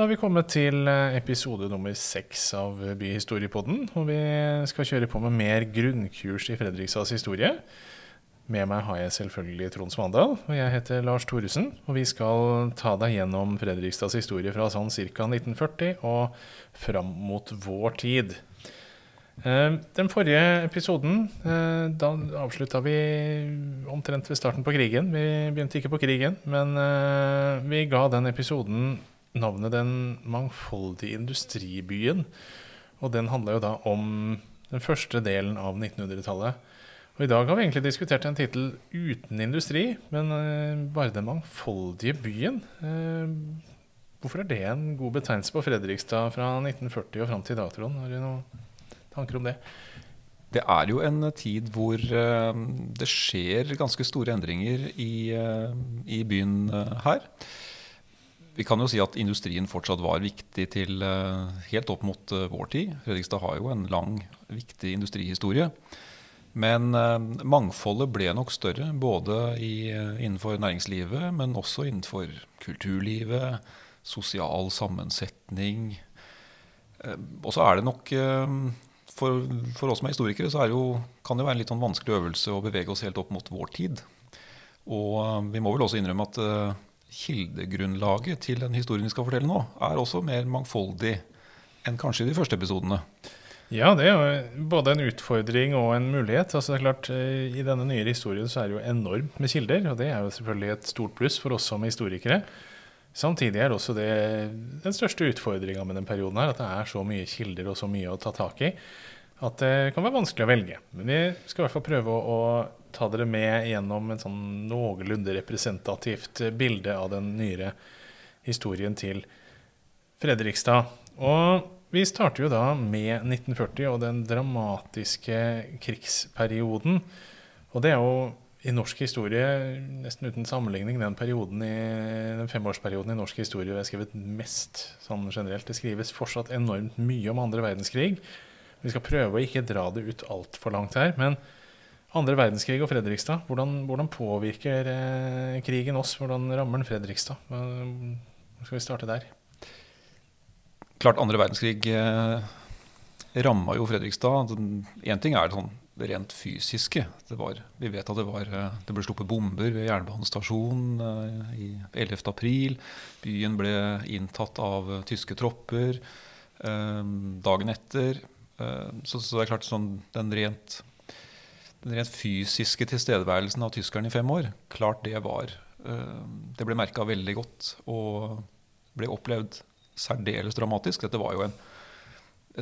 da har vi kommet til eh, episode nummer seks av Byhistoriepodden. Og vi skal kjøre på med mer grunnkurs i Fredrikstads historie. Med meg har jeg selvfølgelig Trond Svandal, og jeg heter Lars Thoresen. Og vi skal ta deg gjennom Fredrikstads historie fra sånn ca. 1940 og fram mot vår tid. Eh, den forrige episoden eh, da avslutta vi omtrent ved starten på krigen. Vi begynte ikke på krigen, men vi ga den episoden navnet Den mangfoldige industribyen. Og den handla jo da om den første delen av 1900-tallet. Og i dag har vi egentlig diskutert en tittel uten industri, men uh, bare Den mangfoldige byen. Uh, hvorfor er det en god betegnelse på Fredrikstad fra 1940 og fram til i dag, Trond? Har du noen tanker om det? Det er jo en tid hvor uh, det skjer ganske store endringer i, i byen her. Vi kan jo si at industrien fortsatt var viktig til helt opp mot vår tid. Fredrikstad har jo en lang, viktig industrihistorie. Men eh, mangfoldet ble nok større, både innenfor næringslivet, men også innenfor kulturlivet, sosial sammensetning. Eh, og så er det nok eh, for, for, oss som er historikere så er det jo, kan det være en litt sånn vanskelig øvelse å bevege oss helt opp mot vår tid. Og vi må vel også innrømme at kildegrunnlaget til den historien vi skal fortelle nå, er også mer mangfoldig enn kanskje i de første episodene. Ja, det er jo både en utfordring og en mulighet. Altså det er klart, eh, I denne nyere historien så er det jo enormt med kilder, og det er jo selvfølgelig et stort pluss for oss som historikere. Samtidig er det også det, den største utfordringa med den perioden her, at det er så mye kilder og så mye å ta tak i at det kan være vanskelig å velge. Men vi skal i hvert fall prøve å ta dere med gjennom en sånn noenlunde representativt bilde av den nyere historien til Fredrikstad. Og vi starter jo da med 1940 og den dramatiske krigsperioden. Og det er jo i norsk historie, nesten uten sammenligning, den i, den femårsperioden i norsk historie hvor har skrevet mest sånn generelt. Det skrives fortsatt enormt mye om andre verdenskrig. Vi skal prøve å ikke dra det ut altfor langt her. Men andre verdenskrig og Fredrikstad, hvordan, hvordan påvirker eh, krigen oss? Hvordan rammer den Fredrikstad? Hva skal vi starte der? Klart, andre verdenskrig eh, ramma jo Fredrikstad. Én ting er det sånn det rent fysiske. Det var, vi vet at det, var, eh, det ble sluppet bomber ved jernbanestasjonen eh, i 11. april. Byen ble inntatt av eh, tyske tropper eh, dagen etter. Eh, så, så, det er klart sånn, den rent, den rent fysiske tilstedeværelsen av tyskerne i fem år, klart det var Det ble merka veldig godt og ble opplevd særdeles dramatisk. Dette var jo en,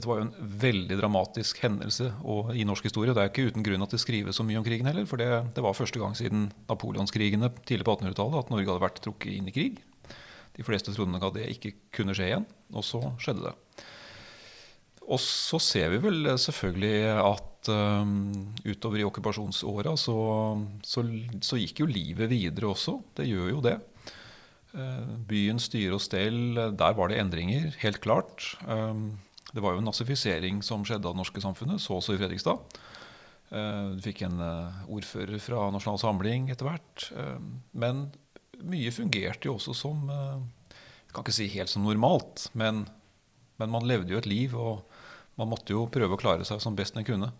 var jo en veldig dramatisk hendelse i norsk historie. Det er ikke uten grunn at det skrives så mye om krigen heller. For det, det var første gang siden napoleonskrigene tidlig på 1800-tallet at Norge hadde vært trukket inn i krig. De fleste trodde nok at det ikke kunne skje igjen, og så skjedde det. Og så ser vi vel selvfølgelig at um, utover i okkupasjonsåra så, så, så, gikk jo livet videre også. Det gjør jo det. Byen byens styre og stell, der var det endringer, helt klart. Eh, det var jo en nazifisering som skjedde av det norske samfunnet, så også i Fredrikstad. Eh, du fikk en ordfører fra Nasjonal Samling etter hvert. Men mye fungerte jo også som Jeg kan ikke si helt som normalt, men, men man levde jo et liv, og man måtte jo prøve å klare seg som best en kunne.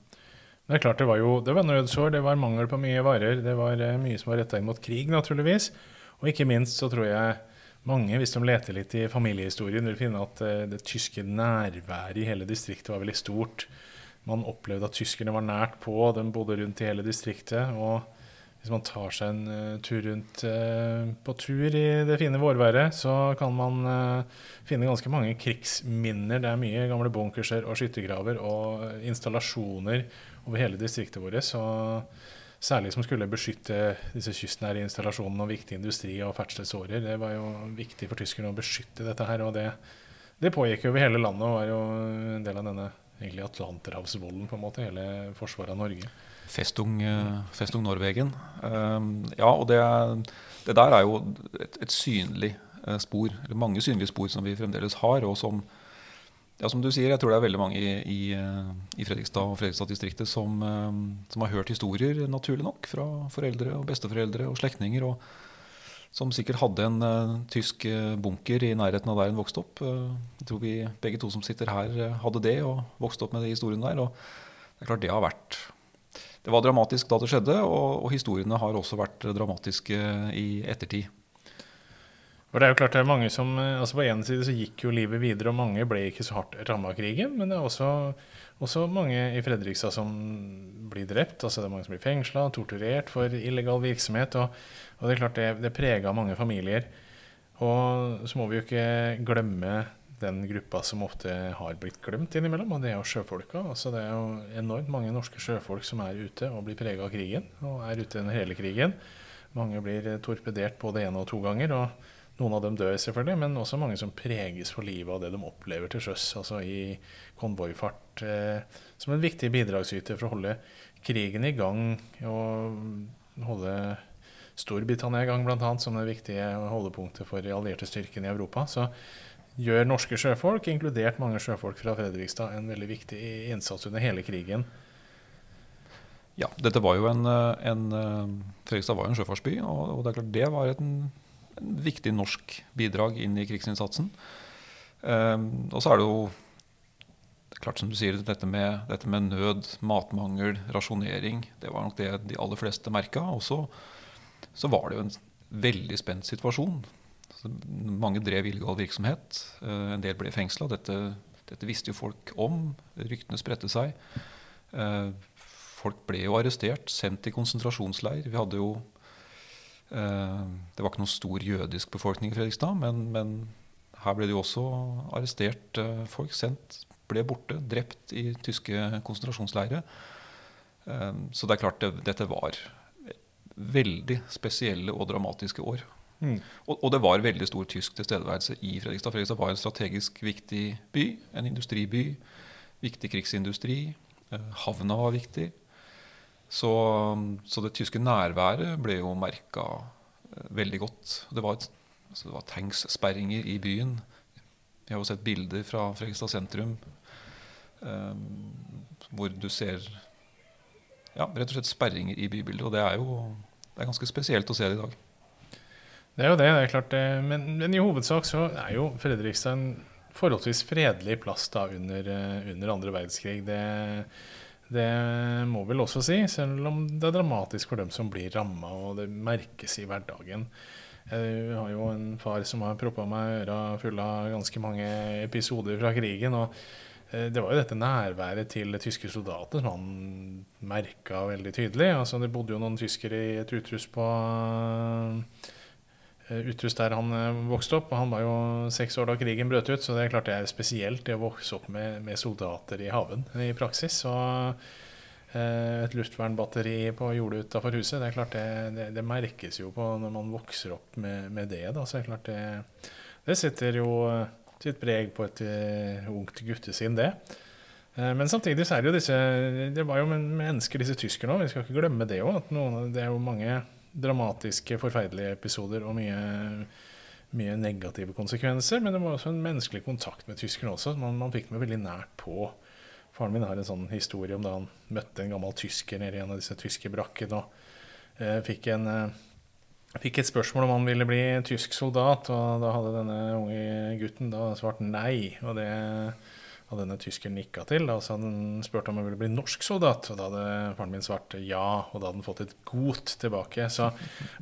Det er klart det var jo det var nødsår, det var mangel på mye varer, det var mye som var retta inn mot krig, naturligvis. Og ikke minst så tror jeg mange, hvis de leter litt i familiehistorien, vil finne at eh, det tyske nærværet i hele distriktet var veldig stort. Man opplevde at tyskerne var nært på, de bodde rundt i hele distriktet. og hvis man tar seg en uh, tur rundt uh, på tur i det fine vårværet, så kan man uh, finne ganske mange krigsminner. Det er mye gamle bunkerser og skyttergraver og installasjoner over hele distriktet vårt. Så Særlig som skulle beskytte disse kystnære installasjonene og viktig industri og ferdselsårer. Det var jo viktig for tyskerne å beskytte dette her. Og det, det pågikk over hele landet og var jo en del av denne egentlig Atlanterhavsvolden, på en måte, hele forsvaret av Norge. Festung, uh, Festung Norwegen. Um, ja, og det, det, der er jo et, et synlig uh, spor, eller mange synlige spor som vi fremdeles har, og som ja, som du sier, jeg tror det er veldig mange i, i, i Fredrikstad og Fredrikstad-distriktet som, eh, som, har hørt historier, naturlig nok, fra foreldre og besteforeldre og slektninger. Og som sikkert hadde en uh, tysk bunker i nærheten av der hun vokste opp. Uh, jeg tror vi begge to som sitter her, hadde det og vokste opp med de historiene der. og Det er klart det har vært Det var dramatisk da det skjedde, og, og historiene har også vært dramatiske i ettertid. For det er jo klart det er mange som, altså På en side så gikk jo livet videre, og mange ble ikke så hardt ramma av krigen. Men det er også, også, mange i Fredrikstad som blir drept. altså Det er mange som blir fengsla, torturert for illegal virksomhet. Og, og det er klart det, det prega mange familier. Og så må vi jo ikke glemme den gruppa som ofte har blitt glemt innimellom, og det er jo sjøfolka. Altså det er jo enormt mange norske sjøfolk som er ute og blir prega av krigen, og er ute under hele krigen. Mange blir torpedert både én og to ganger. og noen av dem dør selvfølgelig, men også mange som preges for livet av det de opplever til sjøs, altså i konvoifart, eh, som en viktig bidragsyter for å holde krigen i gang og holde Storbritannia i gang, bl.a., som det viktige holdepunktet for allierte styrkene i Europa. Så gjør norske sjøfolk, inkludert mange sjøfolk fra Fredrikstad, en veldig viktig innsats under hele krigen. Ja, dette var jo en, en Fredrikstad var jo en sjøfartsby, og, og det er klart det var et en viktig norsk bidrag inn i krigsinnsatsen. Um, og så er det jo det er klart som du sier, dette med, dette med, nød, matmangel, rasjonering. Det var nok det de aller fleste merka. Og så, var det jo en veldig spent situasjon. Mange drev illegal virksomhet. Uh, en del ble fengsla. Dette, dette, visste jo folk om. Ryktene spredte seg. Uh, folk ble jo arrestert, sendt i konsentrasjonsleir. Vi hadde jo Eh, det var ikke noen stor jødisk befolkning i Fredrikstad, men, men her ble det jo også arrestert eh, folk. Sendt, ble borte, drept i tyske konsentrasjonsleirer. Eh, så det er klart det, dette var veldig spesielle og dramatiske år. Mm. Og, og, det var veldig stor tysk tilstedeværelse i Fredrikstad. Fredrikstad var en strategisk viktig by, en industriby. Viktig krigsindustri. Havna var viktig. Så, så, det tyske nærværet ble jo merka eh, veldig godt. Det var, altså var tanks-sperringer i byen. Vi har jo sett bilder fra Fredrikstad sentrum um, hvor du ser ja, rett og slett sperringer i bybildet. Og det er jo det er ganske spesielt å se det i dag. Det er jo det, det er klart det. Men, men i hovedsak så er jo Fredrikstad en forholdsvis fredelig plass da under, eh, under andre verdenskrig. Det det må vel også si, selv om det er dramatisk for dem som blir ramma, og det merkes i hverdagen. Jeg har jo en far som har proppa meg øra fulle av ganske mange episoder fra krigen. og eh, det var jo dette nærværet til tyske soldater som han merka veldig tydelig. Altså, det bodde jo noen tyskere i et uthus på Eh, uthus der han eh, vokste opp. og Han var jo seks år da krigen brøt ut, så det er klart det er spesielt det å vokse opp med, med soldater i haven i praksis. Og eh, et luftvernbatteri på jordet utafor huset, det er klart det, det, det, merkes jo på når man vokser opp med, med det. da, så det er klart det, det setter jo sitt preg på et uh, ungt guttesinn, det. Uh, men samtidig så er det jo disse Det var jo mennesker, disse tyskerne òg. Vi skal ikke glemme det òg. Det er jo mange dramatiske, forferdelige episoder og mye, mye, negative konsekvenser. Men det var også en menneskelig kontakt med tyskerne også. Man, man fikk meg veldig nært på. Faren min har en sånn historie om da han møtte en gammel tysker nede i en av disse tyske brakkene. Og eh, fikk, en, eh, fikk et spørsmål om han ville bli tysk soldat. Og da hadde denne unge gutten da svart nei. Og det hadde denne tyskeren nikka til. og så han spurte om han ville bli norsk soldat. Og da hadde faren min svart ja, og da hadde han fått et godt tilbake. Så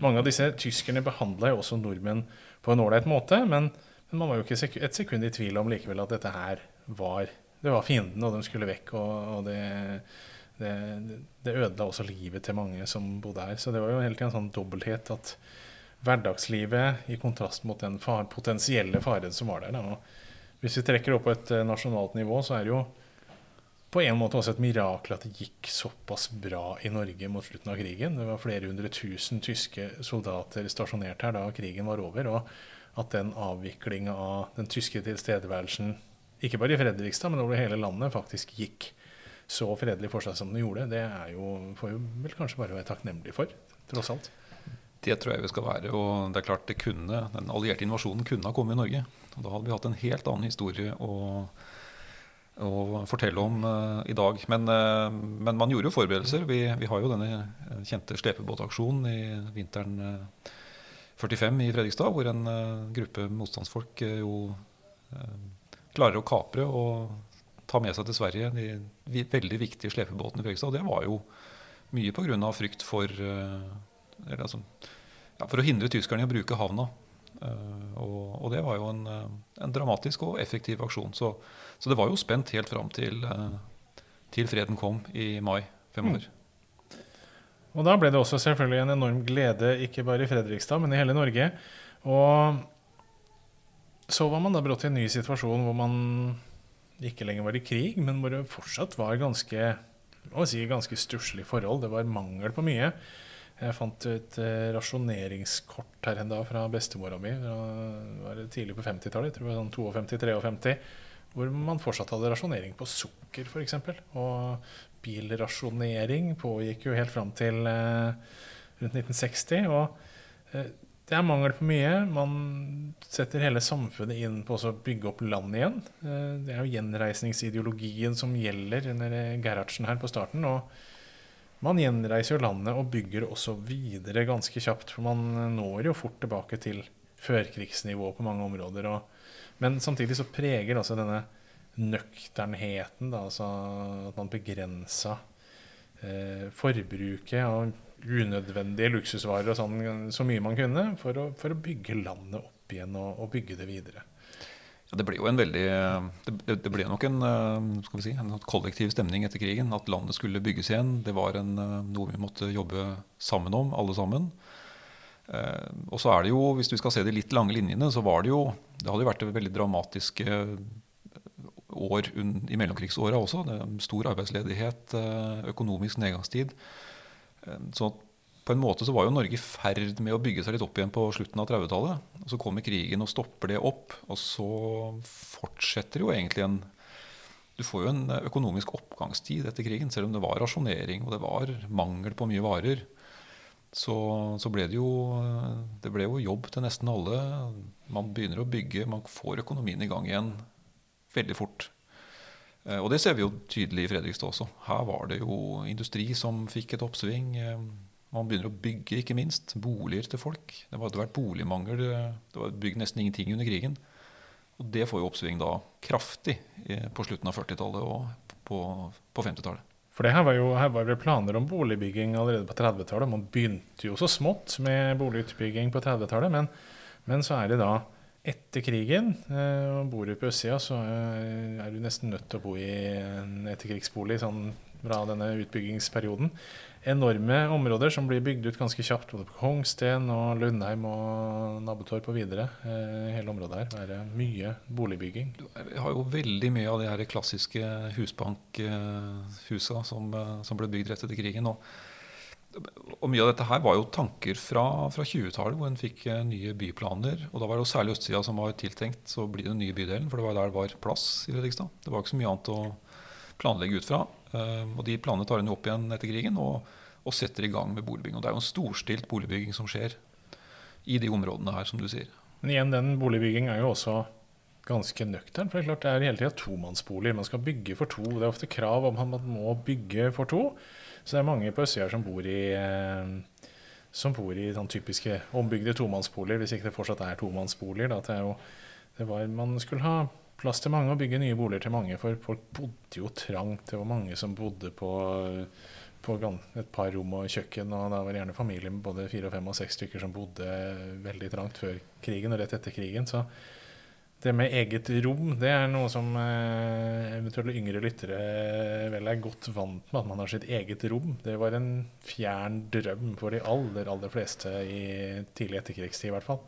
mange av disse tyskerne behandla jo også nordmenn på en ålreit måte. Men, men, man var jo ikke et sekund i tvil om likevel at dette her var det var fienden, og de skulle vekk. Og, og det, det, det, ødela også livet til mange som bodde her. Så det var jo hele tiden en sånn dobbelthet at hverdagslivet i kontrast mot den far, potensielle faren som var der. Da, hvis vi trekker opp på et eh, nasjonalt nivå, så er det jo på en måte også et mirakel at det gikk såpass bra i Norge mot slutten av krigen. Det var flere hundre tusen tyske soldater stasjonert her da krigen var over. Og at den avviklinga av den tyske tilstedeværelsen, ikke bare i Fredrikstad, men over hele landet, faktisk gikk så fredelig for seg som den gjorde, det jo, får jo vel kanskje bare være takknemlig for, tross alt. Det tror jeg vi skal være. Og det er klart det kunne, den allierte invasjonen kunne ha kommet i Norge. Da hadde vi hatt en helt annen historie å, å fortelle om uh, i dag. Men, uh, men, man gjorde jo forberedelser. Vi, vi, har jo denne kjente slepebåtaksjonen i vinteren uh, 45 i Fredrikstad, hvor en gruppe motstandsfolk jo klarer å kapre og ta med seg til Sverige de veldig viktige slepebåtene i Fredrikstad. Og det var jo mye pga. frykt for, altså, ja, for å hindre tyskerne i å bruke havna. Uh, og, og, det var jo en, en, dramatisk og effektiv aksjon. Så, så det var jo spent helt fram til, uh, til freden kom i mai 45. Mm. Og da ble det også selvfølgelig en enorm glede, ikke bare i Fredrikstad, men i hele Norge. Og så var man da brått i en ny situasjon hvor man ikke lenger var i krig, men hvor det fortsatt var ganske, si, ganske stusslige forhold. Det var mangel på mye. Jeg fant et uh, rasjoneringskort her en dag fra bestemora mi. Var tidlig på 50-tallet, jeg tror var sånn 52-53. Hvor man fortsatt hadde rasjonering på sukker, f.eks. Og bilrasjonering pågikk jo helt fram til uh, rundt 1960. Og uh, det er mangel på mye. Man setter hele samfunnet inn på å bygge opp land igjen. Eh, det er jo gjenreisningsideologien som gjelder under Gerhardsen her på starten. og man gjenreiser jo landet og bygger også videre ganske kjapt. For man når jo fort tilbake til førkrigsnivå på mange områder. Og, men samtidig så preger altså denne nøkternheten, da, altså at man begrensa eh, forbruket av unødvendige luksusvarer og sånn så mye man kunne for å, for å bygge landet opp igjen og, og bygge det videre. Ja, det ble jo en veldig Det, det ble nok en, eh, si, en, kollektiv stemning etter krigen. At landet skulle bygges igjen. Det var en, eh, noe vi måtte jobbe sammen om, alle sammen. Eh, og så er det jo, hvis vi skal se de litt lange linjene, så var det jo Det hadde jo vært veldig dramatiske år i mellomkrigsåra også. stor arbeidsledighet, økonomisk nedgangstid. Så på en måte så var jo Norge i ferd med å bygge seg litt opp igjen på slutten av 30-tallet. Så kommer krigen og stopper det opp. Og så fortsetter jo egentlig en Du får jo en økonomisk oppgangstid etter krigen. Selv om det var rasjonering og det var mangel på mye varer. Så, så ble det jo Det ble jo jobb til nesten alle. Man begynner å bygge, man får økonomien i gang igjen veldig fort. Eh, og det ser vi jo tydelig i Fredrikstad også. Her var det jo industri som fikk et oppsving. Eh, man begynner å bygge, ikke minst. Boliger til folk. Det hadde vært boligmangel. Det var bygd nesten ingenting under krigen. Og det får jo oppsving da kraftig på slutten av 40-tallet og på, på 50-tallet. For det her var jo her var det planer om boligbygging allerede på 30-tallet. Man begynte jo så smått med boligutbygging på 30-tallet, men, men så er det da etter krigen eh, og bor du på østsida, så er du nesten nødt til å bo i en etterkrigsbolig sånn fra denne utbyggingsperioden. Enorme områder som blir bygd ut ganske kjapt, både på Kongsten og Lundheim og Nabotorp og videre. Eh, hele området her. Det er mye boligbygging. Vi har jo veldig mye av de her klassiske husbankhusa som, som ble bygd rett etter krigen. og og mye av dette her var jo tanker fra, fra 20-tallet, hvor en fikk eh, nye byplaner. Og da var det jo særlig østsida som var tiltenkt så blir den nye bydelen, for det var der det var plass i Fredrikstad. Det var ikke så mye annet å planlegge ut fra. Uh, og de planene tar hun opp igjen etter krigen og, og, setter i gang med boligbygging. Og det er jo en storstilt boligbygging som skjer i de områdene her, som du sier. Men igjen, den boligbygging er jo også ganske nøktern. For det er klart det er hele tida tomannsboliger. Man skal bygge for to. Det er ofte krav om at man må bygge for to. Så det er mange på Østøya som bor i eh, som bor i sånn typiske ombygde tomannsboliger, hvis ikke det fortsatt er tomannsboliger. Da. Det er jo, det var, man skulle ha plass til mange og bygge nye boliger til mange, for folk bodde jo trangt. Det var mange som bodde på, på et par rom og kjøkken, og da var gjerne familie med både fire, fem og seks stykker som bodde veldig trangt før krigen og rett etter krigen. Så det med eget rom, det er noe som eh, eventuelle yngre lyttere vel er godt vant med, at man har sitt eget rom. Det var en fjern drøm for de aller, aller fleste i tidlig etterkrigstid, i hvert fall.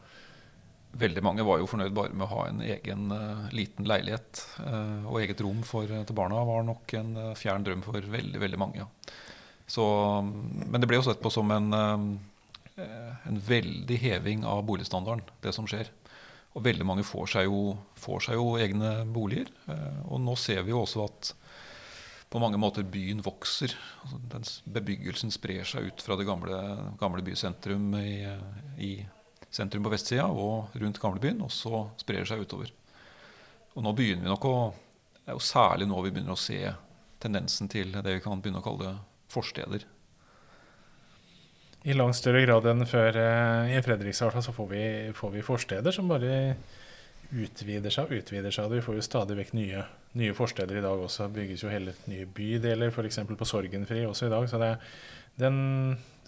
Veldig mange var jo fornøyd bare med å ha en egen uh, liten leilighet. Uh, og eget rom for, til barna var nok en uh, fjern drøm for veldig veldig mange. Ja. Så, men det ble jo sett på som en, en veldig heving av boligstandarden, det som skjer. Og veldig mange får seg jo, får seg jo egne boliger. Eh, og nå ser vi jo også at på mange måter byen vokser. Altså, den bebyggelsen sprer seg ut fra det gamle, gamle bysentrum i, i, sentrum på vestsida og rundt gamlebyen, og så sprer det seg utover. Og nå begynner vi nok å Det er jo særlig nå vi begynner å se tendensen til det vi kan begynne å kalle forsteder. i langt større grad enn før eh, i Fredrikstad så får vi, får vi forsteder som bare utvider seg og utvider seg. Vi får jo stadig vekk nye, nye forsteder i dag også. Bygges jo hele nye bydeler, f.eks. på Sorgenfri også i dag. Så det, den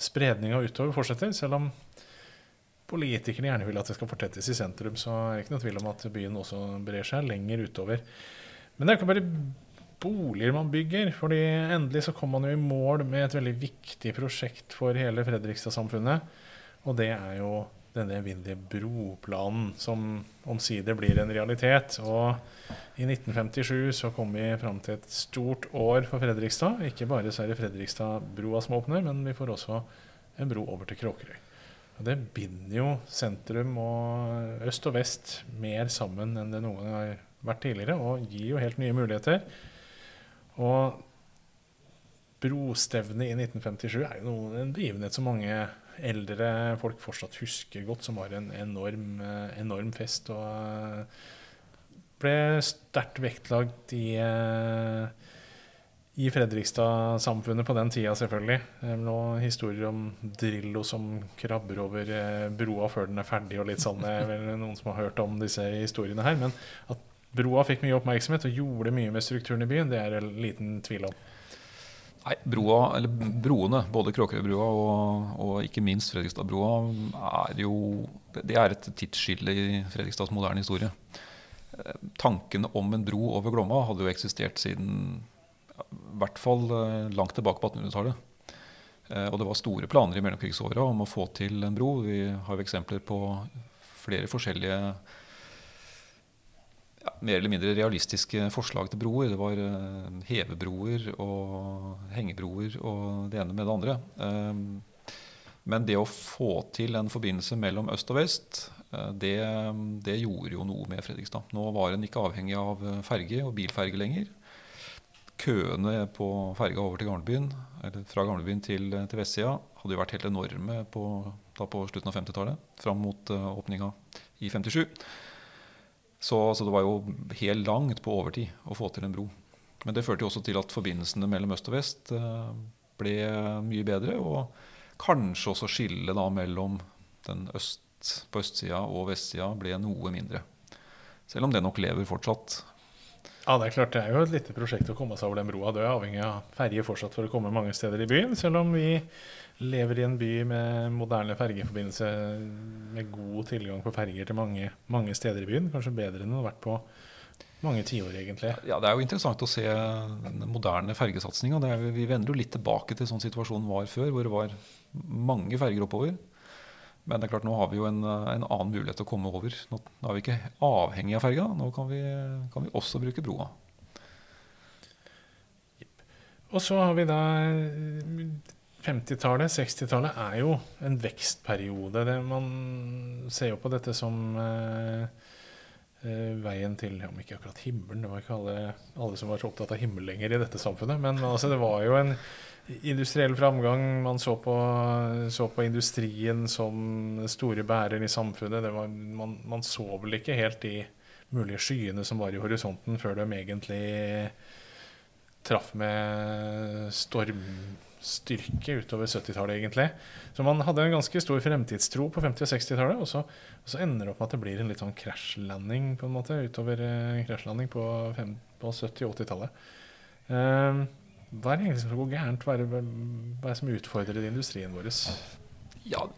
spredninga utover fortsetter. Selv om politikerne gjerne vil at det skal fortettes i sentrum, så er det ikke noe tvil om at byen også brer seg lenger utover. Men det er ikke bare boliger man bygger. fordi endelig så kom man jo i mål med et veldig viktig prosjekt for hele Fredrikstad-samfunnet. Og det er jo denne evinnelige broplanen som omsider blir en realitet. Og i 1957 så kom vi fram til et stort år for Fredrikstad. Ikke bare så er det Fredrikstad-broa som åpner, men vi får også en bro over til Kråkerøy. Det binder jo sentrum og øst og vest mer sammen enn det noen har vært tidligere, og gir jo helt nye muligheter. Og brostevnet i 1957 er jo en begivenhet som mange eldre folk fortsatt husker godt, som var en enorm, enorm fest. Og ble sterkt vektlagt i, i Fredrikstad-samfunnet på den tida, selvfølgelig. Noen historier om Drillo som krabber over eh, broa før den er ferdig, og litt sånn. Det er vel noen som har hørt om disse historiene her. Men at broa fikk mye oppmerksomhet og gjorde mye med strukturen i byen, det er det liten tvil om. Nei, broa, eller Broene, både Kråkerøybrua og, og ikke minst Fredrikstadbrua, er jo det er et tidsskille i Fredrikstads moderne historie. Tankene tanken om en bro over Glomma hadde jo eksistert siden hvert fall eh, langt tilbake på 1800-tallet. Eh, og det var store planer i mellomkrigsåra om å få til en bro. Vi har jo eksempler på flere forskjellige ja, mer eller mindre realistiske forslag til broer. Det var uh, hevebroer og hengebroer og det ene med det andre. Men det å få til en forbindelse mellom øst og vest, det, det, gjorde jo noe med Fredrikstad. Nå var en ikke avhengig av ferge og bilferge lenger. Køene på ferga over til Gamlebyen, eller fra Gamlebyen til, til vestsida hadde jo vært helt enorme på, på slutten av 50-tallet, fram mot uh, åpninga i 57. Så, så, det var jo helt langt på overtid å få til en bro. Men det førte jo også til at forbindelsene mellom øst og vest eh, ble mye bedre. Og kanskje også skillet mellom den øst på østsida og vestsida ble noe mindre. Selv om det nok lever fortsatt. Ja, det er klart det er jo et lite prosjekt å komme seg over den broa. Du er avhengig av ferje fortsatt for å komme mange steder i byen. Selv om vi lever i en by med moderne fergeforbindelse med god tilgang på ferger til mange, mange steder i byen. Kanskje bedre enn det har vært på mange tiår, egentlig. Ja, Det er jo interessant å se den moderne fergesatsinga. Vi vender jo litt tilbake til sånn situasjonen var før, hvor det var mange ferger oppover. Men det er klart, nå har vi jo en, en annen mulighet til å komme over. Nå, er vi ikke avhengig av ferga. Nå kan vi, kan vi også bruke broa. Og så har vi da 50-tallet, 60-tallet er jo en vekstperiode. Det, man ser jo på dette som eh, eh, veien til Om ikke akkurat himmelen, det var ikke alle, alle, som var så opptatt av himmel lenger i dette samfunnet. Men altså, det var jo en industriell framgang. Man så på, så på industrien som store bærer i samfunnet. Var, man, man, så vel ikke helt de mulige skyene som var i horisonten, før de egentlig traff med stormstyrke utover 70-tallet, egentlig. Så man hadde en ganske stor fremtidstro på 50- og 60-tallet. Og, og så ender det opp med at det blir en litt sånn krasjlanding på en måte, utover eh, krasjlanding på, på 70- og 80-tallet. Eh, hva er det egentlig som går gærent? Hva er, det, hva er det som utfordrer industrien vår? Ja,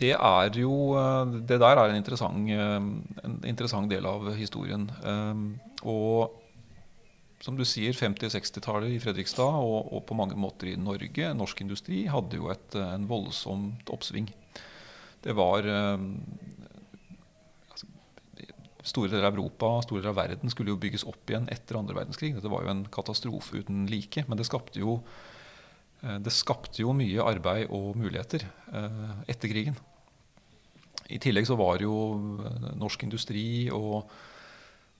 det er jo eh, Det der er en interessant, eh, en interessant del av historien. Eh, og som du sier, 50- og 60-tallet i Fredrikstad og, og, på mange måter i Norge. Norsk industri hadde jo et, en voldsomt oppsving. Det var Store deler av Europa store deler av verden skulle jo bygges opp igjen etter andre verdenskrig. Dette var jo en katastrofe uten like. Men det skapte jo, eh, det skapte jo mye arbeid og muligheter eh, etter krigen. I tillegg så var jo eh, norsk industri og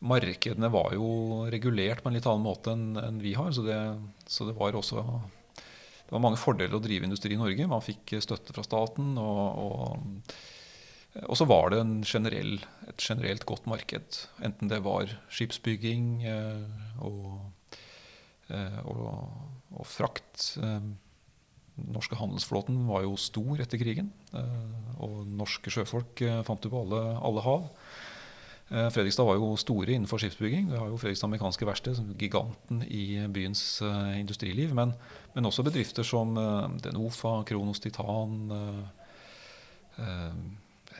markedene var jo regulert på en litt annen måte enn vi har. Så det, så det, var også det var mange fordeler å drive industri i Norge. Man fikk støtte fra staten. Og, og, og så var det generell, et generelt godt marked. Enten det var skipsbygging eh, og, eh, og, og frakt. Eh, Den norske handelsflåten var jo stor etter krigen. Og norske sjøfolk fant du på alle, alle hav. Fredrikstad var jo store innenfor skipsbygging. Vi har jo Fredrikstad Amerikanske Verksted, giganten i byens industriliv. Men, men også bedrifter som Denofa, Kronos Titan,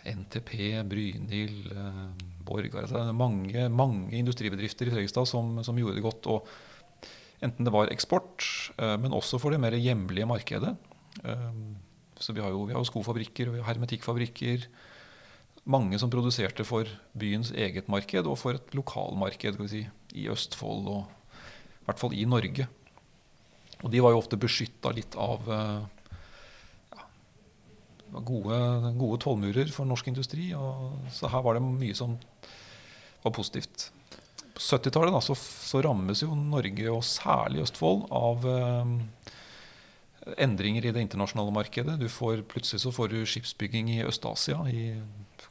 NTP, Brynhild, eh, Borgar altså, mange, mange industribedrifter i Fredrikstad som, som gjorde det godt. og Enten det var eksport, eh, men også for det mer hjemlige markedet. Eh, Så vi har jo, vi har skofabrikker og hermetikkfabrikker. Mange som produserte for byens eget marked og for et lokalmarked si, i Østfold og i hvert fall i Norge. Og de var jo ofte beskytta litt av eh, ja, det var gode, gode tollmurer for norsk industri. Så her var det mye som var positivt. På 70-tallet så, så rammes jo Norge, og særlig Østfold, av eh, endringer i det internasjonale markedet. Du får, plutselig så får du skipsbygging i Øst-Asia, i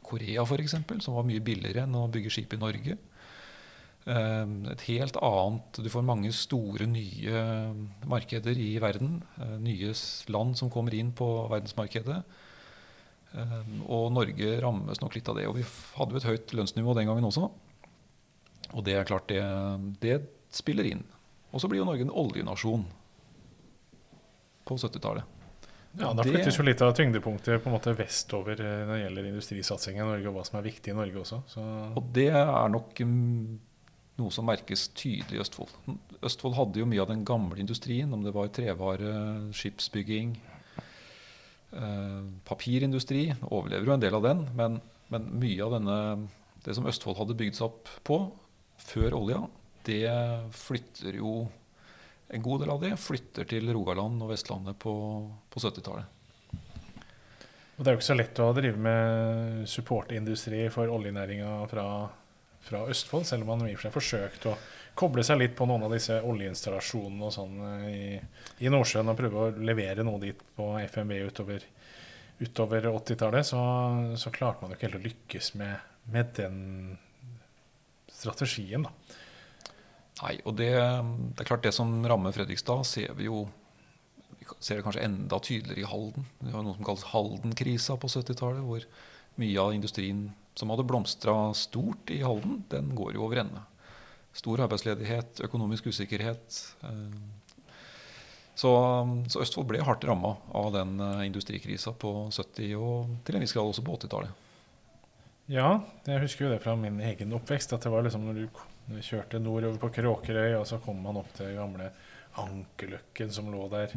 Korea f.eks., som var mye billigere enn å bygge skip i Norge. Eh, Et helt annet Du får mange store, nye markeder i verden. eh, Nye land som kommer inn på verdensmarkedet. Eh, Og Norge rammes nok litt av det. Og vi hadde jo et høyt lønnsnivå den gangen også. Og det er klart, det, det spiller inn. Og så blir jo Norge en oljenasjon på 70-tallet. Ja, Da flyttes jo litt av tyngdepunktet på en måte vestover eh, når det gjelder industrisatsingen i Norge, og hva som er viktig i Norge også. Så Og det er nok mm, noe som merkes tydelig i Østfold. Østfold hadde jo mye av den gamle industrien, om det var trevare, skipsbygging, papirindustri. Overlever jo en del av den, men, men mye av denne, det som Østfold hadde bygd seg opp på før olja, det flytter jo En god del av det flytter til Rogaland og Vestlandet på, på 70-tallet. Og det er jo ikke så lett å drive med supportindustri for oljenæringa fra, fra Østfold, selv om man i og for seg forsøkt å koble seg litt på noen av disse oljeinstallasjonene og sånn eh, i, i Nordsjøen og prøve å levere noe dit på FMV utover, utover 80-tallet, så, så klarte man jo ikke helt å lykkes med, med den strategien, da. Nei, og det, det er klart det som rammer Fredrikstad, ser vi jo vi ser det kanskje enda tydeligere i Halden. Det var noe som kalles Halden-krisa på 70-tallet, hvor mye av industrien som hadde blomstra stort i Halden, den går jo over ende. Stor arbeidsledighet, økonomisk usikkerhet. eh, Så, så Østfold ble hardt ramma av den eh, industrikrisa på 70- og til en viss grad også på 80-tallet. Ja, jeg husker jo det fra min egen oppvekst. At det var liksom når du kjørte nordover på Kråkerøy, og så kom man opp til gamle Ankerløkken som lå der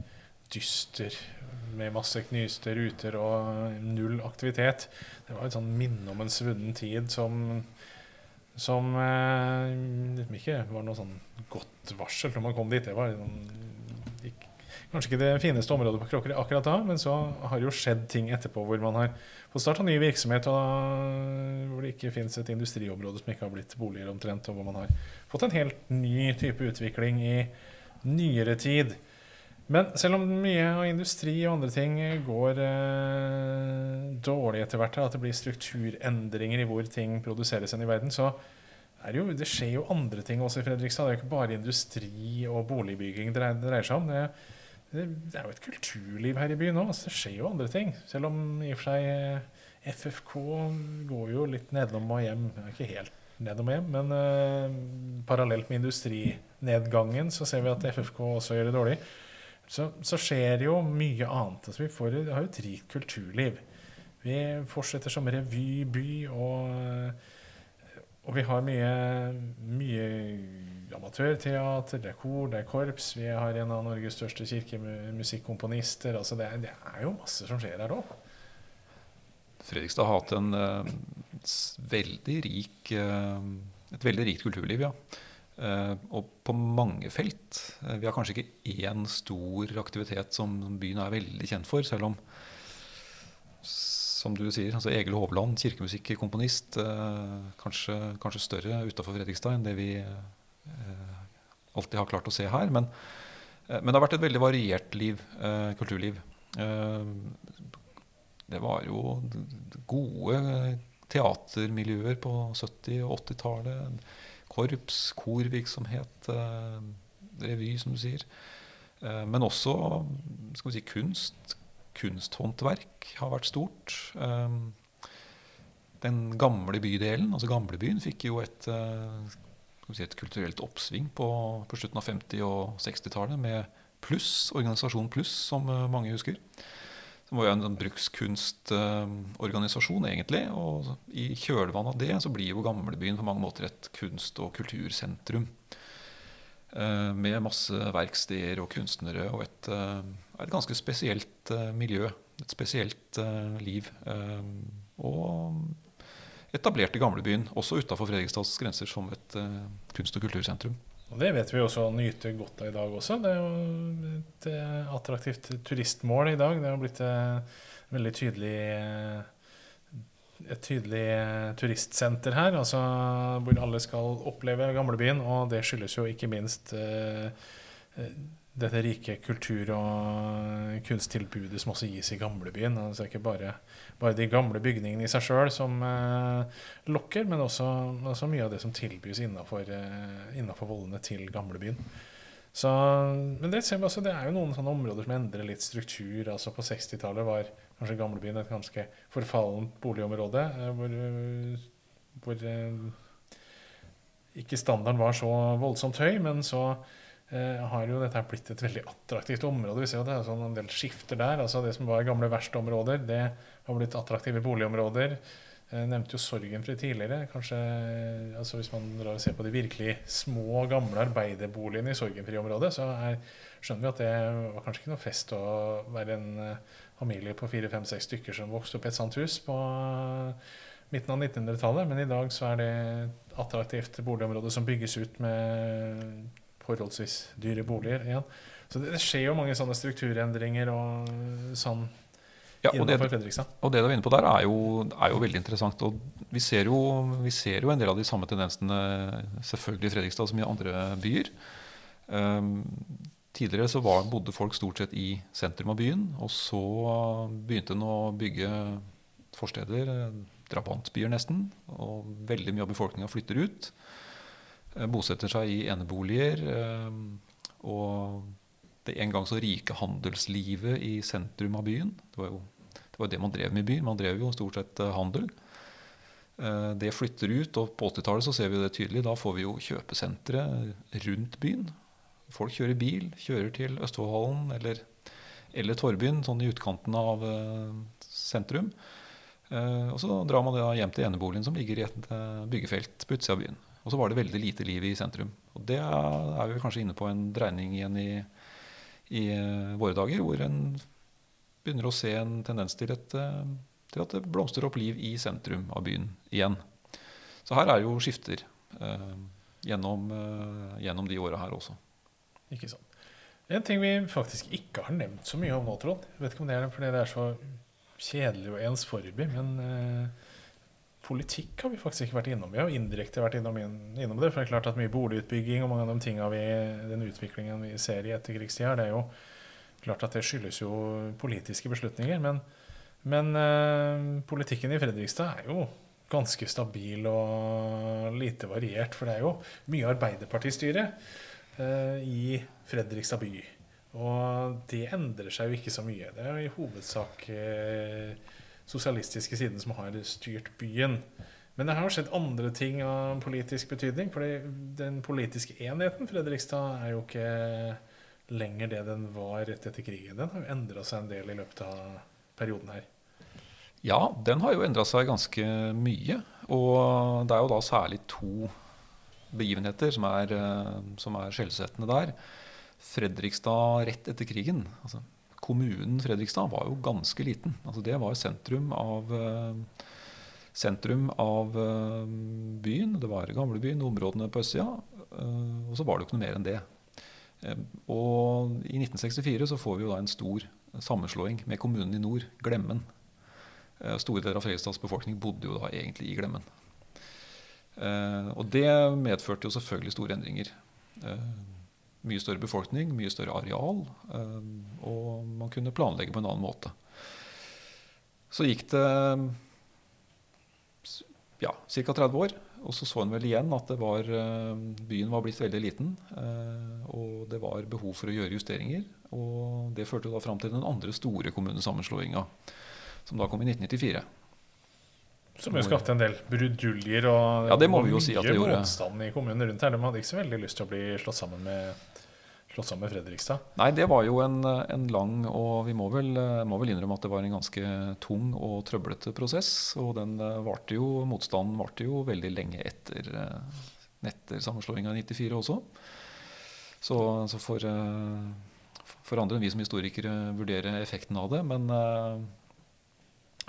dyster med masse knyste ruter og null aktivitet. Det var et sånn minne om en svunnen tid som som eh, liksom ikke var noe sånn godt varsel når man kom dit. Det var noen, ikke, kanskje ikke det fineste området på Kråkerøy akkurat da, men så har det jo skjedd ting etterpå hvor man har fått starta ny virksomhet, og hvor det ikke finnes et industriområde som ikke har blitt boliger omtrent, og hvor man har fått en helt ny type utvikling i nyere tid. Men selv om mye av industri og andre ting går eh, dårlig etter hvert, at det blir strukturendringer i hvor ting produseres enn i verden, så det, jo, det skjer jo andre ting også i Fredrikstad. Det er jo ikke bare industri og boligbygging det dreier, seg om. Det, det, det er jo et kulturliv her i byen òg. Altså, det skjer jo andre ting. Selv om i og for seg eh, FFK går jo litt nedom og hjem. Ikke helt nedom og hjem, men eh, parallelt med industrinedgangen så ser vi at FFK også gjør det dårlig. Så, så skjer det jo mye annet. Altså, vi får, har jo et rikt kulturliv. Vi fortsetter som revyby, og, og vi har mye, mye amatørteater, det er kor, det er korps. Vi har en av Norges største kirkemusikkomponister. Altså det, det er jo masse som skjer her òg. Fredrikstad har hatt en eh, veldig rik, eh, et veldig rikt kulturliv, ja. Eh, og på mange felt. Eh, vi har kanskje ikke én stor aktivitet som byen er veldig kjent for, selv om som du sier, altså Egil Hovland, kirkemusikkomponist, komponist, kanskje, kanskje større utafor Fredrikstad enn det vi eh, alltid har klart å se her. Men, eh, men det har vært et veldig variert liv, eh, kulturliv. Eh, det var jo gode teatermiljøer på 70- og 80-tallet. Korps, korvirksomhet, eh, revy, som du sier. Eh, men også skal vi si, kunst. Kunsthåndverk har vært stort. Eh, den gamle bydelen, altså gamlebyen, fikk jo et, si, et kulturelt oppsving på, på, slutten av 50- og 60-tallet med Pluss, organisasjon Pluss, som mange husker. Det var jo en, en brukskonstorganisasjon, egentlig. Og i kjølvannet av det så blir jo Gamlebyen på mange måter et kunst- og kultursentrum. Eh, med masse verksteder og kunstnere og et, eh, et ganske spesielt eh, miljø. Et spesielt liv. Og etablerte Gamlebyen, også utafor Fredrikstads grenser, som et kunst- og kultursentrum. Og Det vet vi også å nyte godt av i dag også. Det er jo et eh, attraktivt turistmål i dag. Det har blitt et eh, veldig tydelig eh, et tydelig turistsenter her, altså hvor alle skal oppleve gamlebyen. Og det skyldes jo ikke minst dette rike kultur- og kunsttilbudet som også gis i gamlebyen. Altså ikke bare, bare de gamle bygningene i seg sjøl som eh, lokker, men også, også, mye av det som tilbys innafor eh, vollene til gamlebyen. Så, men det, også, det er jo noen sånne områder som endrer litt struktur. altså På 60-tallet var kanskje gamlebyen et ganske forfallent boligområde. Eh, hvor, hvor eh, ikke standarden var så voldsomt høy, men så Eh, har jo dette blitt et veldig attraktivt område. Vi ser jo det er sånn en del skifter der. altså Det som var gamle verkstedområder, det har blitt attraktive boligområder. Jeg nevnte jo Sorgenfri tidligere. Kanskje, altså Hvis man drar og ser på de virkelig små, gamle arbeiderboligene i Sorgenfri-området, så er, skjønner vi at det var kanskje ikke noe fest å være en uh, familie på fire-fem-seks stykker som vokste opp i et sånt hus på midten av 1900-tallet. Men i dag så er det et attraktivt boligområde som bygges ut med forholdsvis dyre boliger igjen. Så det, skjer jo mange sånne strukturendringer og sånn ja, og det, og det du er inne på der, er jo, er jo veldig interessant. og vi ser, jo, vi ser, jo, en del av de samme tendensene selvfølgelig i Fredrikstad som i andre byer. Um, tidligere så var, bodde folk stort sett i sentrum av byen. Og så begynte en å bygge forsteder, drabantbyer nesten. Og veldig mye av befolkninga flytter ut. Eh, bosetter seg i eneboliger. Eh, og det en gang så rike handelslivet i sentrum av byen. Det var jo det, var det man drev med i byen. Man drev jo stort sett eh, handel. Det flytter ut, og på 80-tallet så ser vi det tydelig. Da får vi jo kjøpesentre rundt byen. Folk kjører bil, kjører til Østfoldhallen eller, eller Torvbyen, sånn i utkanten av sentrum. Og så drar man da hjem til eneboligen som ligger i et byggefelt på utsida av byen. Og så var det veldig lite liv i sentrum. Og det er vi kanskje inne på en dreining igjen i, i eh, våre dager, hvor en begynner å se en tendens til, et, eh, til, at det blomstrer opp liv i sentrum av byen igjen. Så her er jo skifter eh, gjennom, eh, gjennom, de åra her også. Ikke sant. En ting vi faktisk ikke har nevnt så mye om nå, Trond. Jeg vet ikke om det er fordi det er så kjedelig og ensformig, men eh, politikk har vi faktisk ikke vært innom. Vi har indirekte vært innom, innom, det. For det er klart at mye boligutbygging og mange av de tingene vi, den utviklingen vi ser i etterkrigstida, det er jo klart at det skyldes jo politiske beslutninger. Men, men uh, politikken i Fredrikstad er jo ganske stabil og lite variert. For det er jo mye Arbeiderpartistyre uh, i Fredrikstad by. Og det endrer seg jo ikke så mye. Det er jo i hovedsak uh, sosialistiske siden som har styrt byen. Men det har jo skjedd andre ting av politisk betydning. For den politiske enheten Fredrikstad er jo ikke lenger det den var rett etter krigen. Den har jo endra seg en del i løpet av perioden her. Ja, den har jo endra seg ganske mye. Og det er jo da særlig to begivenheter som er, eh, som er skjellsettende der. Fredrikstad rett etter krigen. Altså kommunen Fredrikstad var jo ganske liten. Altså det var sentrum av, eh, sentrum av eh, byen. Det var gamlebyen, områdene på østsida. Eh, og så var det jo ikke noe mer enn det. Og i 1964 så får vi jo da en stor sammenslåing med kommunen i nord, Glemmen. Store deler av Fredrikstads befolkning bodde jo da egentlig i Glemmen. Og det medførte jo selvfølgelig store endringer mye større befolkning, mye større areal. Eh, og man kunne planlegge på en annen måte. Så gikk det ja, ca. 30 år. Og så så en vel igjen at var, byen var blitt veldig liten. Og det var behov for å gjøre justeringer. Og det førte da fram til den andre store kommunesammenslåinga, som da kom i 1994. Som jo skapte en del bruduljer og ja, det må vi jo si at det gjorde. motstand i kommunen rundt her. De hadde ikke så veldig lyst til å bli slått sammen med, slått sammen med Fredrikstad. Nei, det var jo en, en lang og vi må vel, må vel, innrømme at det var en ganske tung og trøblete prosess. Og den varte jo, motstanden varte jo veldig lenge etter, etter sammenslåinga i 94 også. Så, så for, for, andre enn vi som historikere vurderer effekten av det. Men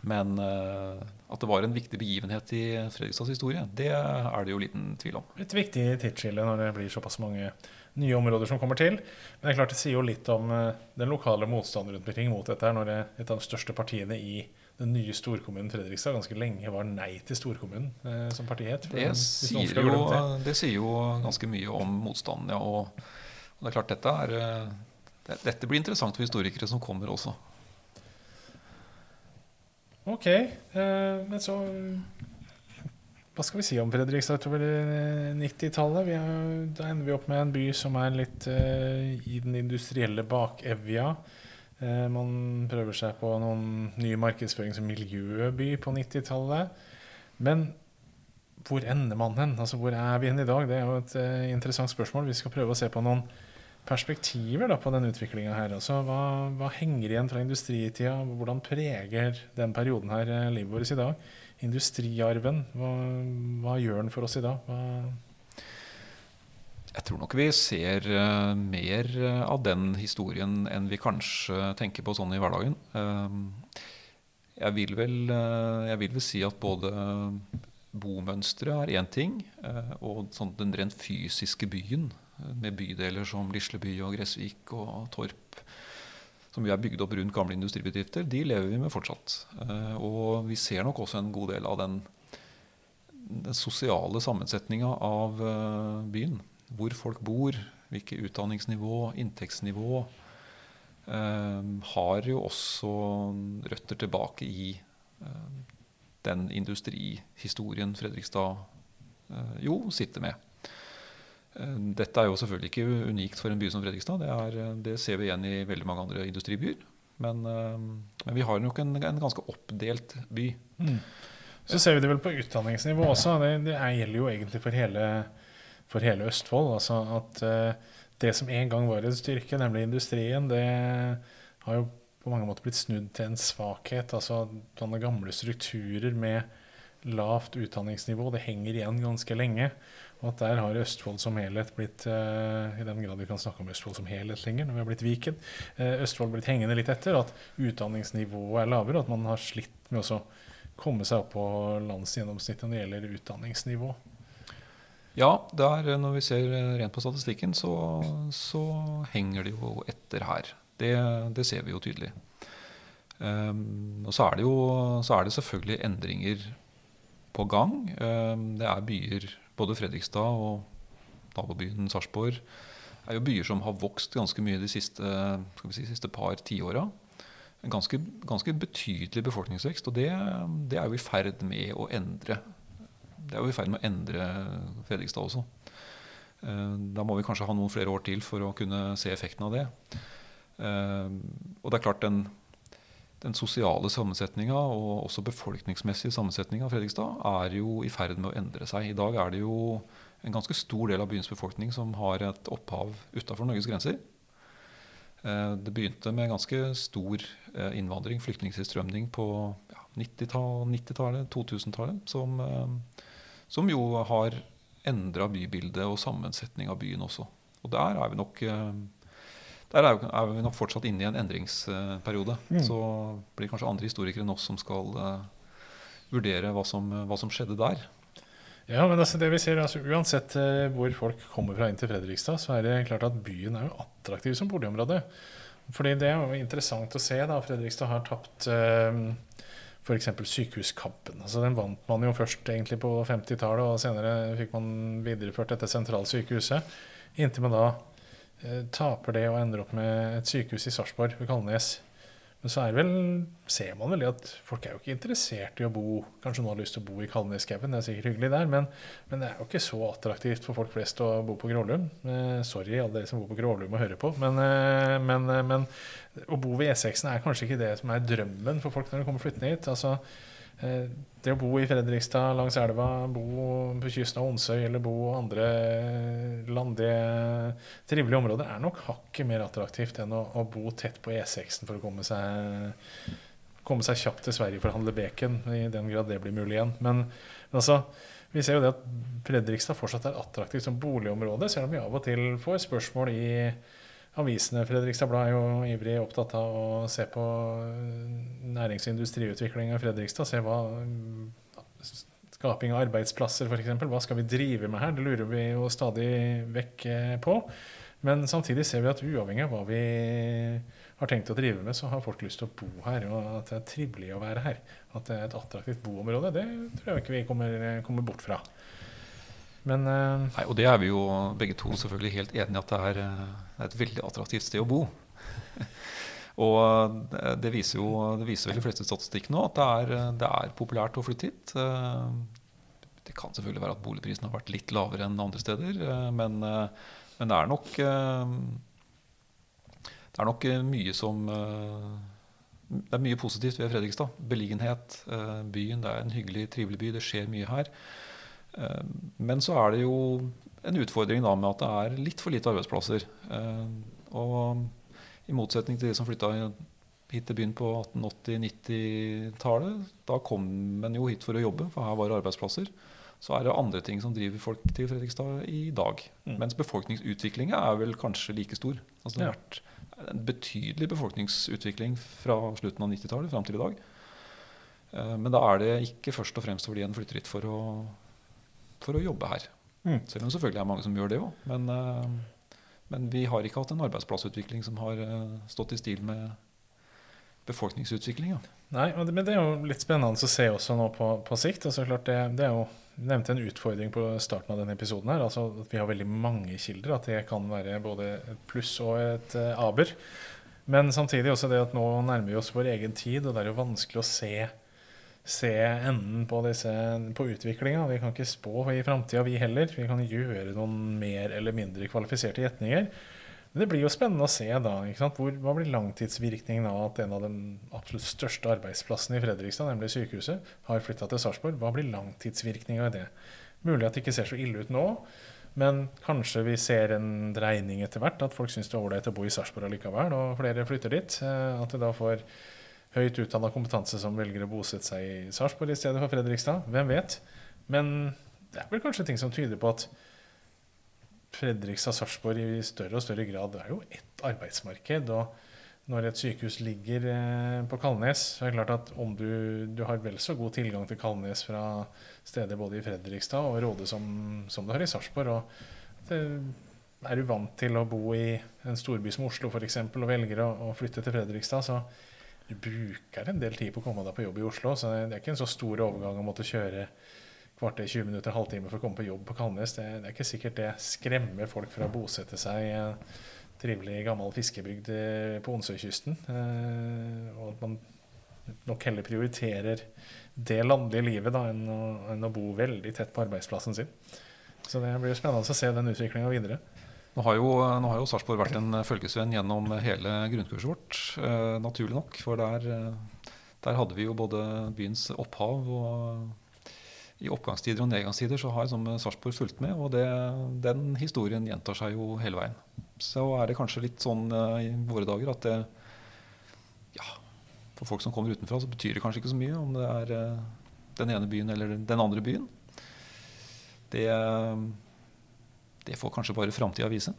men uh, at det var en viktig begivenhet i Fredrikstads historie, det er det jo liten tvil om. Et viktig tidsskille når det blir såpass mange nye områder som kommer til. Men det er klart det sier jo litt om uh, den lokale motstanden rundt omkring mot dette. Når et av de største partiene i den nye storkommunen Fredrikstad ganske lenge var nei til storkommunen eh, som parti het. Det, det sier jo ganske mye om motstanden, ja. Og, og det er klart dette er det, Dette blir interessant for historikere som kommer også. Ok. Eh, men så Hva skal vi si om Fredrikstad utover 90-tallet? Da ender vi opp med en by som er litt eh, i den industrielle bakevja. Eh, man prøver seg på noen nye markedsføring som miljøby på 90-tallet. Men hvor ender man hen? Altså, hvor er vi hen i dag? Det er jo et interessant spørsmål. Vi skal prøve å se på noen perspektiver da, på den utviklinga her. Altså, hva, hva, henger igjen fra industritida? Hvordan preger den perioden her eh, livet vårt i dag? Industriarven, hva, hva, gjør den for oss i dag? Hva jeg tror nok vi ser uh, mer uh, av den historien enn vi kanskje tenker på sånn i hverdagen. Jeg, vil vel, jeg, vil vel, si at både bomønsteret er én ting, og sånn den rent fysiske byen med bydeler som Lisleby og Gressvik og Torp, som vi er bygd opp rundt gamle industribedrifter, de lever vi med fortsatt. Eh, og vi ser nok også en god del av den, den sosiale sammensetninga av eh, byen. Hvor folk bor, hvilke utdanningsnivå, inntektsnivå. Eh, har jo også røtter tilbake i den industrihistorien Fredrikstad jo sitter med. Eh, dette er jo selvfølgelig ikke unikt for en by som Fredrikstad. Det, er, eh, det ser vi igjen i veldig mange andre industribyer. Men, eh, men vi har nok en, en ganske oppdelt by. Mm. Så ser vi det vel på utdanningsnivå også. Det, det gjelder jo egentlig for hele, for hele Østfold. Altså at det som en gang var en styrke, nemlig industrien, det har jo på mange måter blitt snudd til en svakhet. Altså sånne gamle strukturer med lavt utdanningsnivå, det henger igjen ganske lenge. Og at der har Østfold som helhet blitt, uh, i den grad vi kan snakke om Østfold som helhet lenger, når vi har blitt Viken, uh, Østfold blitt hengende litt etter. At utdanningsnivået er lavere, og at man har slitt med å komme seg opp på landsgjennomsnittet når det gjelder utdanningsnivå. Ja, der, eh, når vi ser rent på statistikken, så, så henger det jo etter her. Det, det ser vi jo tydelig. Um, og så er, det jo, så er det selvfølgelig endringer på gang. Um, det er byer både Fredrikstad og nabobyen Sarpsborg er jo byer som har vokst ganske mye de siste, si, siste par tiåra. En ganske, ganske, betydelig befolkningsvekst, og det, det, er jo i ferd med å endre. Det er jo i ferd med å endre Fredrikstad også. Eh, da må vi kanskje ha noen flere år til for å kunne se effekten av det. Eh, og det er klart den, den sosiale sammensetninga og også befolkningsmessige sammensetninga av Fredrikstad er jo i ferd med å endre seg. I dag er det jo en ganske stor del av byens befolkning som har et opphav utafor Norges grenser. Eh, det begynte med ganske stor eh, innvandring, flyktningstilstrømning, på 90-tallet, 2000-tallet, som, eh, som, jo har endra bybildet og sammensetning av byen også. Og der er vi nok der er, er, vi nok fortsatt inne i en endringsperiode. Mm. Så blir det kanskje andre historikere enn oss som skal uh, vurdere hva som, hva som, skjedde der. Ja, men altså det vi ser, altså Uansett uh, hvor folk kommer fra inn til Fredrikstad, så er det klart at byen er jo attraktiv som boligområde. Fordi det er jo interessant å se. da, Fredrikstad har tapt uh, f.eks. sykehuskampen. Altså Den vant man jo først egentlig på 50-tallet, og senere fikk man videreført dette sentralsykehuset. Inntil man da Eh, taper det og ender opp med et sykehus i Sarpsborg, ved Kalnes, Men så er vel, ser man vel det at folk er jo ikke interessert i å bo Kanskje noen har lyst til å bo i Kalneskauen, det er sikkert hyggelig der, men, men, det er jo ikke så attraktivt for folk flest å bo på Grålum. Eh, sorry alle dere som bor på Grålum og hører på, men, eh, men, eh, men å bo ved E6-en er kanskje ikke det som er drømmen for folk når de kommer flyttende hit. altså Eh, det å bo i Fredrikstad langs elva, bo på kysten av Onsøy eller bo andre landige, trivelige områder er nok hakket mer attraktivt enn å, å bo tett på E6-en for å komme seg, komme seg kjapt til Sverige for å handle bacon, i den grad det blir mulig igjen. Men, men altså, vi ser jo det at Fredrikstad fortsatt er attraktivt som boligområde, selv om vi av og til får spørsmål i avisene. Fredrikstad Blad er jo ivrig opptatt av å se på nærings- og industriutvikling i Fredrikstad. Se hva skaping av arbeidsplasser, f.eks. Hva skal vi drive med her? Det lurer vi jo stadig vekk eh, på. Men samtidig ser vi at uavhengig av hva vi har tenkt å drive med, så har folk lyst til å bo her, og at det er trivelig å være her. At det er et attraktivt boområde, det tror jeg ikke vi kommer, kommer bort fra. Men, uh, Nei, og det er vi jo begge to selvfølgelig helt enige at det er, eh, det er, et veldig attraktivt sted å bo. og det, det, viser jo det viser vel de fleste statistikkene nå at det er, det er, populært å flytte hit. Det kan selvfølgelig være at boligprisen har vært litt lavere enn andre steder, men, men, det er nok Det er nok mye som det er mye positivt ved Fredrikstad. Beliggenhet, byen. Det er en hyggelig, trivelig by. Det skjer mye her. Eh, men så er det jo en utfordring da med at det er litt for lite arbeidsplasser. Eh, og i motsetning til de som flytta hit til byen på 1880-90-tallet, da kom en jo hit for å jobbe, for her var det arbeidsplasser. Så er det andre ting som driver folk til Fredrikstad i dag. Mm. Mens befolkningsutviklinga er vel kanskje like stor. Altså det har vært en betydelig befolkningsutvikling fra slutten av 90-tallet fram til i dag. Eh, men da er det ikke først og fremst fordi en flytter hit for å for å jobbe her. Mm. Selv om selvfølgelig er mange som gjør det òg. Men, uh, men, vi har ikke hatt en arbeidsplassutvikling som har uh, stått i stil med befolkningsutviklinga. Nei, men det er jo litt spennende å se også nå på, på sikt. Altså, klart det, det er jo nevnte en utfordring på starten av denne episoden. her, altså at Vi har veldig mange kilder. At det kan være både et pluss og et uh, aber. Men samtidig også det at nå nærmer vi oss vår egen tid, og det er jo vanskelig å se se enden på, disse, på utviklinga. Vi kan ikke spå i framtida, vi heller. Vi kan gjøre noen mer eller mindre kvalifiserte gjetninger. Men det blir jo spennende å se da, Hvor, hva blir langtidsvirkningen av at en av de absolutt største arbeidsplassene i Fredrikstad, nemlig sykehuset, har flytta til Sarpsborg. Hva blir langtidsvirkninga av det? Mulig at det ikke ser så ille ut nå, men kanskje vi ser en dreining etter hvert. At folk syns det er ålreit å bo i Sarpsborg allikevel, og flere flytter dit. Eh, at det da får høyt utdanna kompetanse som velger å bosette seg i Sarpsborg i stedet for Fredrikstad. Hvem vet? Men det er vel kanskje ting som tyder på at Fredrikstad-Sarpsborg i større og større grad er jo ett arbeidsmarked. og når et sykehus ligger eh, på Kalnes, så er det klart at om du, du har vel så god tilgang til Kalnes fra steder både i Fredrikstad og Råde som, som du har i Sarpsborg. Og er du vant til å bo i en storby som Oslo f.eks. og velger å, å, flytte til Fredrikstad, så du bruker en del tid på å komme deg på jobb i Oslo. Så det er ikke en så stor overgang å måtte kjøre kvarter, 20 minutter, halvtime for å komme på jobb på Kalnes. Det, det, er ikke sikkert det skremmer folk fra å bosette seg i en trivelig, gammel fiskebygd eh, på Onsøykysten. Eh, og at man nok heller prioriterer det landlige livet da, enn, å, enn å bo veldig tett på arbeidsplassen sin. Så det blir spennende å se den utviklinga videre. Nå har jo, nå jo Sarpsborg vært en følgesvenn gjennom hele grunnkurset vårt, eh, naturlig nok. For der, eh, der, hadde vi jo både byens opphav og i oppgangstider og nedgangstider så har liksom Sarpsborg fulgt med. Og det, den historien gjentar seg jo hele veien. Så er det kanskje litt sånn eh, i våre dager at det ja, For folk som kommer utenfra, så betyr det kanskje ikke så mye om det er eh, den ene byen eller den andre byen. Det det får kanskje bare framtida vise.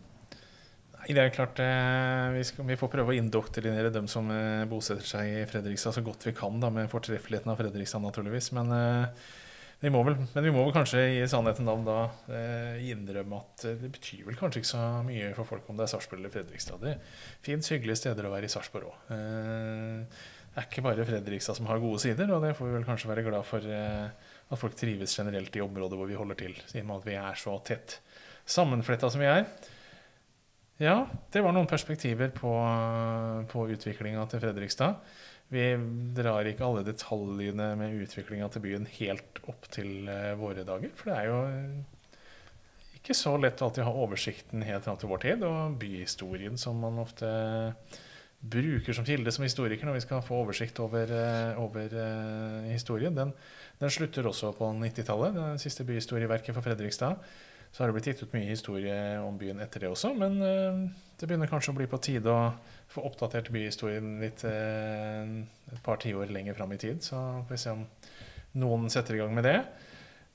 Nei, det er klart eh, vi, skal, vi, får prøve å indoktrinere dem som eh, bosetter seg i Fredrikstad så godt vi kan, da, med fortreffeligheten av Fredrikstad, naturligvis. Men, eh, vi må, vel, men vi må vel kanskje i sannheten navn da innrømme at det betyr vel kanskje ikke så mye for folk om det er Sarpsborg eller Fredrikstad. Det fins hyggelige steder å være i Sarpsborg òg. Det er ikke bare Fredrikstad som har gode sider, og det får vi vel kanskje være glad for at folk trives generelt i området hvor vi holder til, siden vi er så tett sammenfletta som vi er. Ja, det var noen perspektiver på, på utviklinga til Fredrikstad. Vi drar ikke alle detaljene med utviklinga til byen helt opp til eh, våre dager. For det er jo ikke så lett å alltid ha oversikten helt fram til vår tid. Og byhistorien som man ofte bruker som kilde som historiker når vi skal få oversikt over, eh, over historien, den, den, slutter også på 90-tallet. Det siste byhistorieverket for Fredrikstad. Så har det blitt gitt ut mye historie om byen etter det også, men uh, det begynner kanskje å bli på tide å få oppdatert byhistorien litt uh, et par tiår lenger fram i tid. Så får vi se om noen setter i gang med det.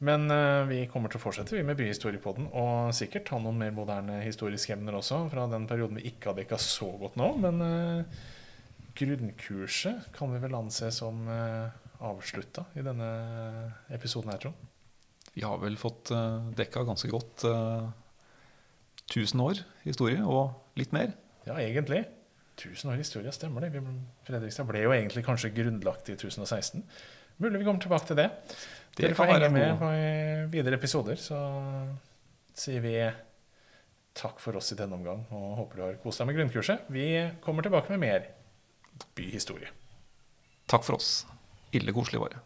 Men uh, vi kommer til å fortsette vi med Byhistoriepodden, og sikkert ha noen mer moderne historiske emner også fra den perioden vi ikke har dekka så godt nå. Men grunnkurset kan vi vel anse som avslutta i denne episoden her, Trond? Vi har vel fått eh, dekka ganske godt uh, eh, 1000 år historie, og litt mer. Ja, egentlig. 1000 år historie, stemmer det. Fredrikstad ble jo egentlig kanskje grunnlagt i 1016. Mulig vi kommer tilbake til det. det Dere får henge med på videre episoder, så sier vi takk for oss i denne omgang og håper du har kost deg med grunnkurset. Vi kommer tilbake med mer byhistorie. Takk for oss. Ille koselig var det.